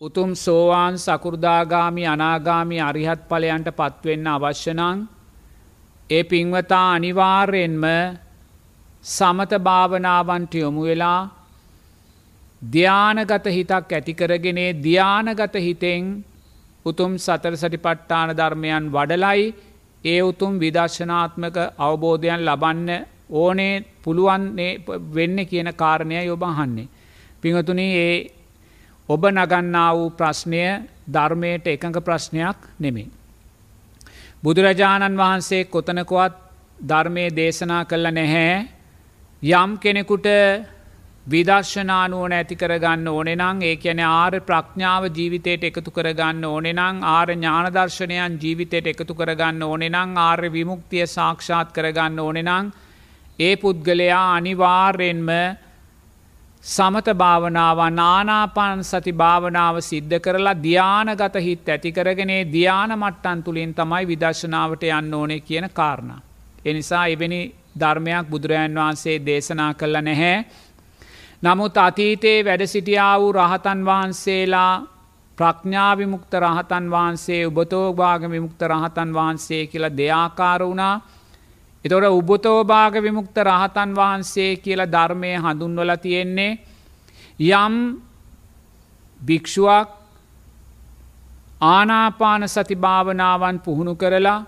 උතුම් සෝවාන් සකුරදාගාමි අනාගාමි අරිහත් පලයන්ට පත්වෙන්න අවශ්‍යනං ඒ පින්වතා අනිවාර්යෙන්ම සමත භාවනාවන්ට යොමු වෙලා ධ්‍යානගත හිතක් ඇතිකරගෙනේ ධ්‍යානගත හිතෙන් උතුම් සතර සටි පට්ටාන ධර්මයන් වඩලයි ඒ උතුම් විදර්ශනාත්මක අවබෝධයන් ලබන්න ඕනේ පුළුවන් වෙන්න කියන කාරණය යොබහන්නේ. පිංහතුන ඒ ඔබ නගන්නා වූ ප්‍රශ්නය ධර්මයට එකඟ ප්‍රශ්නයක් නෙමේ. බුදුරජාණන් වහන්සේ කොතනකොවත් ධර්මය දේශනා කළ නැහැ යම් කෙනෙකුට විදර්ශනානුවන ඇති කරගන්න ඕනෙනං ඒ කියන ආර ප්‍රඥාව ජීවිතයට එකතු කරගන්න ඕනෙනං ආර ඥානදර්ශනයන් ජීවිතයට එකතු කරගන්න ඕනෙනං ආර්ය විමුක්තිය සාක්ෂාත් කරගන්න ඕනෙනං ඒ පුද්ගලයා අනිවාර්යෙන්ම සමත භාවනාව නානාපන් සති භාවනාව සිද්ධ කරලා ධ්‍යානගත හිත් ඇතිකරගෙනේ ධ්‍යාන මට්ටන් තුළින් තමයි විදර්ශනාවට යන්න ඕනේ කියන කාරණ. එනිසා එවැනි ධර්මයක් බුදුරජාන් වහන්සේ දේශනා කළ නැහැ. නමුත් අතීතයේ වැඩ සිටියා වූ රහතන් වහන්සේලා ප්‍රඥාවිමුක්ත රහතන් වහන්සේ උබතෝභාග විමුක්ත රහතන් වහන්සේ කියලා දෙයාකාර වුණා එතොට උබතෝභාග විමුක්ත රහතන් වහන්සේ කියල ධර්මය හඳුන්වල තියෙන්නේ යම් භික්ෂුවක් ආනාපාන සති භාවනාවන් පුහුණු කරලා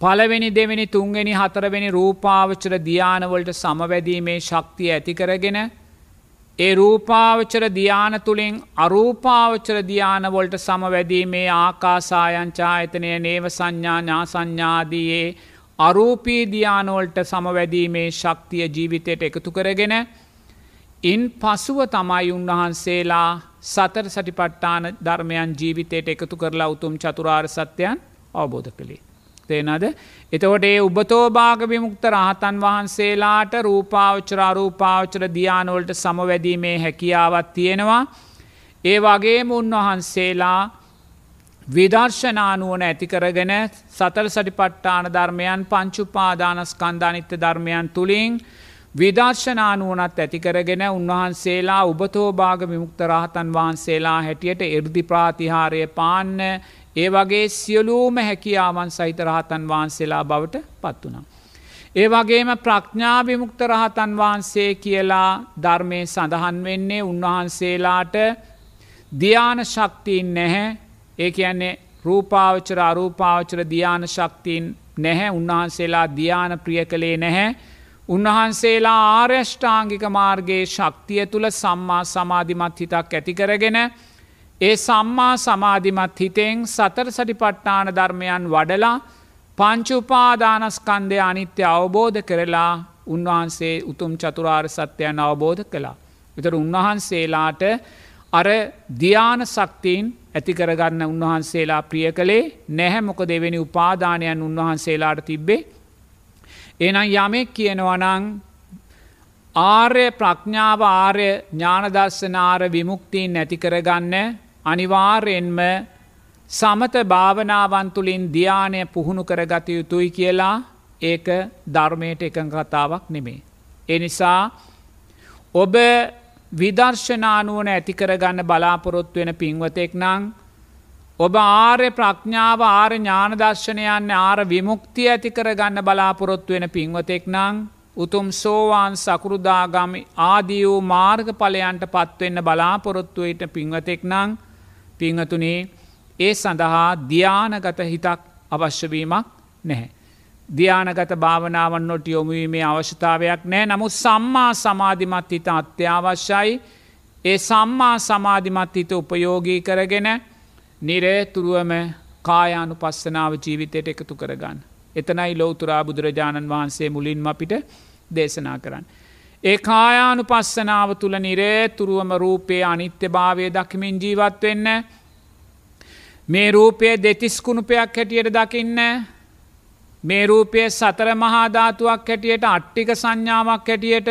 පළවෙනි දෙවෙනි තුන්වෙනි හතරවෙනි රූපාවචර ධ්‍යානවලට සමවැදීමේ ශක්තිය ඇතිකරගෙන ඒ රූපාවචර ධ්‍යාන තුළින් අරූපාවචර ධ්‍යානවලට සමවැදීමේ ආකාසායංචා එතනය නේව සංඥා ඥා සංඥාදයේ අරූපී දියානෝල්ට සමවැදීමේ ශක්තිය ජීවිතයට එකතු කරගෙන ඉන් පසුව තමයි උන්වහන්සේලා සතර සටිපට්ටාන ධර්මයන් ජීවිතයට එකතු කරලා උතුම් චතුරාර් සත්‍යයන් අවබෝධ කළේ. තේනද එතකොට ඒ උබතෝභාග විමුක්ත රහතන් වහන්සේලාට රූපාවචර අරූපාවචර දියානෝල්ට සමවැදීමේ හැකියාවත් තියෙනවා. ඒ වගේම උන්වහන්සේලා විදර්ශනානුවන ඇතිකරගෙන සතල් සටිපට්ටාන ධර්මයන් පංචුපාදානස්කන්ධානිත්‍ය ධර්මයන් තුළින් විදර්ශනානුවනත් ඇතිකරගෙන උන්වහන්සේලා උබතෝභාග විමුක්ත රහතන් වහන්සේලා හැටියට එර්දි ප්‍රාතිහාරය පාන්න ඒ වගේ සියලූම හැකියාවන් සහිත රහතන් වහන්සේලා බවට පත් වනා. ඒ වගේම ප්‍රඥාවිමුක්ත රහතන් වහන්සේ කියලා ධර්මය සඳහන් වෙන්නේ උන්වහන්සේලාට ධ්‍යාන ශක්තිීන් නැහැ ඒ කියන්නේ රූපාවචර අරූපාවචර ධ්‍යාන ශක්තිීන් නැහැ උන්වහන්සේලා ධ්‍යාන ප්‍රිය කළේ නැහැ. උන්වහන්සේලා ආර්යෂ්ඨාංගික මාර්ගයේ ශක්තිය තුළ සම්මා සමාධිමත් හිතක් ඇතිකරගෙන ඒ සම්මා සමාධිමත් හිතෙන් සතර සටිපට්ටාන ධර්මයන් වඩලා පංචුපාදානස්කන්දය අනිත්‍ය අවබෝධ කරලා උන්වහන්සේ උතුම් චතුරාර් සත්‍යයන් අවබෝධ කළා. විතර උන්වහන්සේලාට අර ධ්‍යාන සක්තිීන් ඇතිකරගන්න උන්වහන්සේලා ප්‍රිය කළේ නැහැ මොක දෙවෙනි උපාදානයන් උන්වහන්සේලාට තිබ්බේ. එනම් යමෙක් කියනවනං ආර්ය ප්‍රඥාව ආර්ය ඥානදර්ශනාර විමුක්තිීන් නැතිකරගන්න අනිවාර්යෙන්ම සමත භාවනාවන් තුළින් ධ්‍යානය පුහුණු කරගත යුතුයි කියලා ඒක ධර්මයට එකඟ කතාවක් නෙමේ. එනිසා ඔබ විදර්ශනානුවන ඇතිකරගන්න බලාපොරොත්තු වෙන පින්වතෙක් නං ඔබ ආර්ය ප්‍රඥාව ආර ඥානදර්ශනයන්න ආර විමුක්තිය ඇතිකරගන්න බලාපොරොත්තු වෙන පින්වතෙක් නං උතුම් සෝවාන් සකෘදාගමි ආදී වූ මාර්ග පලයන්ට පත්වෙන්න බලාපොරොත්තුවයට පින්වතෙක් නං පිංහතුනේ ඒ සඳහා ධ්‍යානගත හිතක් අවශ්‍යවීමක් නැහැ. ධ්‍යානගත භාවනාවන්නොට යොමුවීමේ අවශ්‍යතාවයක් නෑ නමුත් සම්මා සමාධිමත් හිත අත්‍යවශ්‍යයි ඒ සම්මා සමාධිමත් හිත උපයෝගී කරගෙන නිරේතුරුවම කායානු පස්සනාව ජීවිතයට එකතු කරගන්න. එතනයි ලෝතුරා බුදුරජාණන් වහන්සේ මුලින්ම අපිට දේශනා කරන්න. ඒ කායානු පස්සනාව තුළ නිරේතුරුවම රූපයේ අනිත්‍ය භාවය දකිමින් ජීවත් වෙන්න මේ රූපය දෙතිස්කුණුපයක් හැටියට දකින්න මේ රූපය සතර මහාධාතුවක් හැටියට අට්ටික සංඥාවක් හැටියට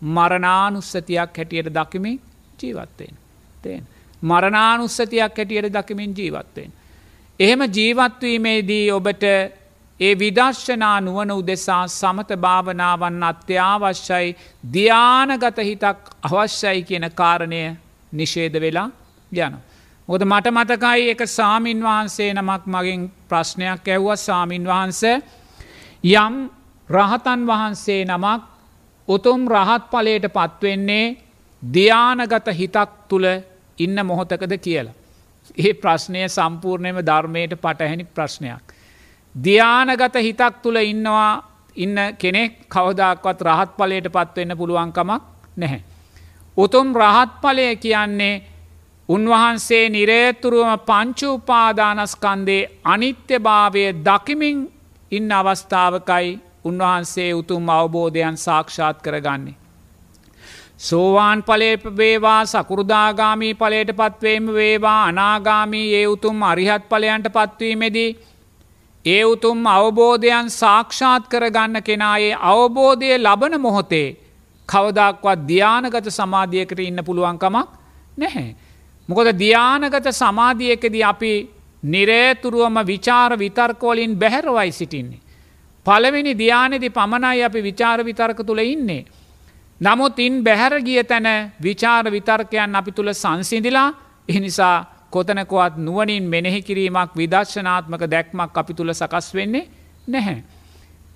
මරණානුස්සතියක් හැටියට දකිමින් ජීවත්වෙන්. තේන්. මරණානුස්සතියක් හැටියට දකිමින් ජීවත්වෙන්. එහෙම ජීවත්වීමේදී ඔබට ඒ විදර්ශනා නුවන උදෙසා සමත භාවනාවන් අත්‍යවශ්‍යයි ධ්‍යානගත හිතක් අවශ්‍යයි කියන කාරණය නිෂේද වෙලා යන. මොද මට මතකයි එක සාමීන් වහන්සේ නමක් මගින් ප්‍රශ්නයක් ඇව්ව සාමීන් වහන්ස යම් රහතන් වහන්සේ නමක් උතුම් රහත් පලයට පත්වෙන්නේ ධ්‍යානගත හිතක් තුළ ඉන්න මොහොතකද කියලා. ඒ ප්‍රශ්නය සම්පූර්ණයම ධර්මයට පටහැනි ප්‍රශ්නයක්. ධ්‍යානගත හිතක් තුළ ඉන්නවා ඉන්න කෙනෙක් කවදක්වත් රහත් පලයට පත්වෙන්න පුළුවන්කමක් නැහැ. උතුම් රහත් පලය කියන්නේ උන්වහන්සේ නිරේතුරුවම පංචුපාදානස්කන්දේ අනිත්‍ය භාවය දකිමින් ඉන්න අවස්ථාවකයි උන්වහන්සේ උතුම් අවබෝධයන් සාක්ෂාත් කරගන්නේ. සෝවාන් පලේ වේවා සකුරුදාගාමී පලයට පත්වේම වේවා අනාගාමී ඒ උතුම් අරිහත් පලයන්ට පත්වීමෙදී. ඒ උතුම් අවබෝධයන් සාක්ෂාත් කරගන්න කෙනායේ අවබෝධය ලබන මොහොතේ කවදක්වත් ධ්‍යානගත සමාධියකට ඉන්න පුළුවන්කමක් නැහැ. මොකොද ධ්‍යානගත සමාධියකද අපි නිරේතුරුවම විචාර විතර්කෝලින් බැහැරවයි සිටින්නේ. පළවෙනි ධ්‍යානෙදි පමණයි අපි විචාර විතර්ක තුළ ඉන්නේ. නමුත් ඉන් බැහැර ගිය තැන විචාර විතර්කයන් අපි තුළ සංසිදිලා එනිසා කොතනකොවත් නුවනින් මෙනෙහි කිරීමක් විදර්ශනාත්මක දැක්මක් අපි තුළ සකස් වෙන්නේ නැහැ.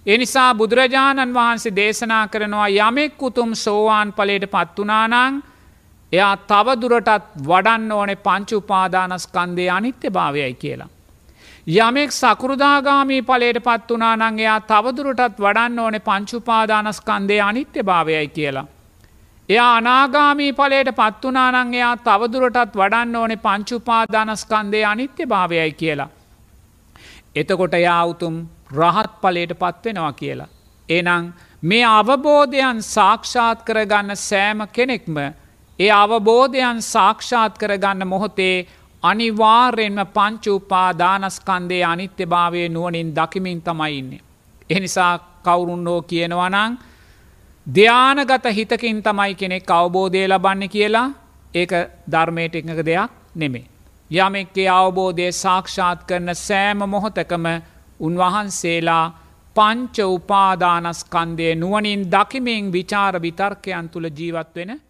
එනිසා බුදුරජාණන් වහන්සේ දේශනා කරනවා යමෙක් උතුම් සෝවාන් පලට පත්වනානං එයා තවදුරටත් වඩන්න ඕනෙ පංචු උපාදානස්කන්දය අනිත්‍ය භාවයයි කියලා. යමෙක් සකෘදාගාමී පලට පත් වනා නං එයා තවදුරටත් වඩන්න ඕනෙ පංචුපාදානස්කන්දය අනිත්‍ය භාවයයි කියලා. එයා අනාගාමී පලට පත්වනා නං එයා තවදුරටත් වඩන්න ඕනෙ පංචුපාදානස්කන්දය අනිත්‍ය භාවයයි කියලා. එතකොට යාවුතුම් රහත් පලට පත්වෙනවා කියලා. එනං මේ අවබෝධයන් සාක්ෂාත් කරගන්න සෑම කෙනෙක්ම ඒ අවබෝධයන් සාක්ෂාත් කරගන්න මොහොතේ අනිවාර්යෙන්ම පංචුපා දානස්කන්දේ අනිත්‍ය භාවය නුවනින් දකිමින් තමයින්නේ. එනිසා කවුරුන්නෝ කියනවනං ධ්‍යානගත හිතකින් තමයි කෙනෙක් අවබෝධය ලබන්න කියලා ඒක ධර්මයට එකක දෙයක් නෙමේ. යමෙක්ගේ අවබෝධය සාක්ෂාත් කරන සෑම මොහොතකම උන්වහන්සේලා පංච උපාදානස්කන්දය නුවනින් දකිමින් විචාර විතර්කයන් තුළ ජීවත් වෙන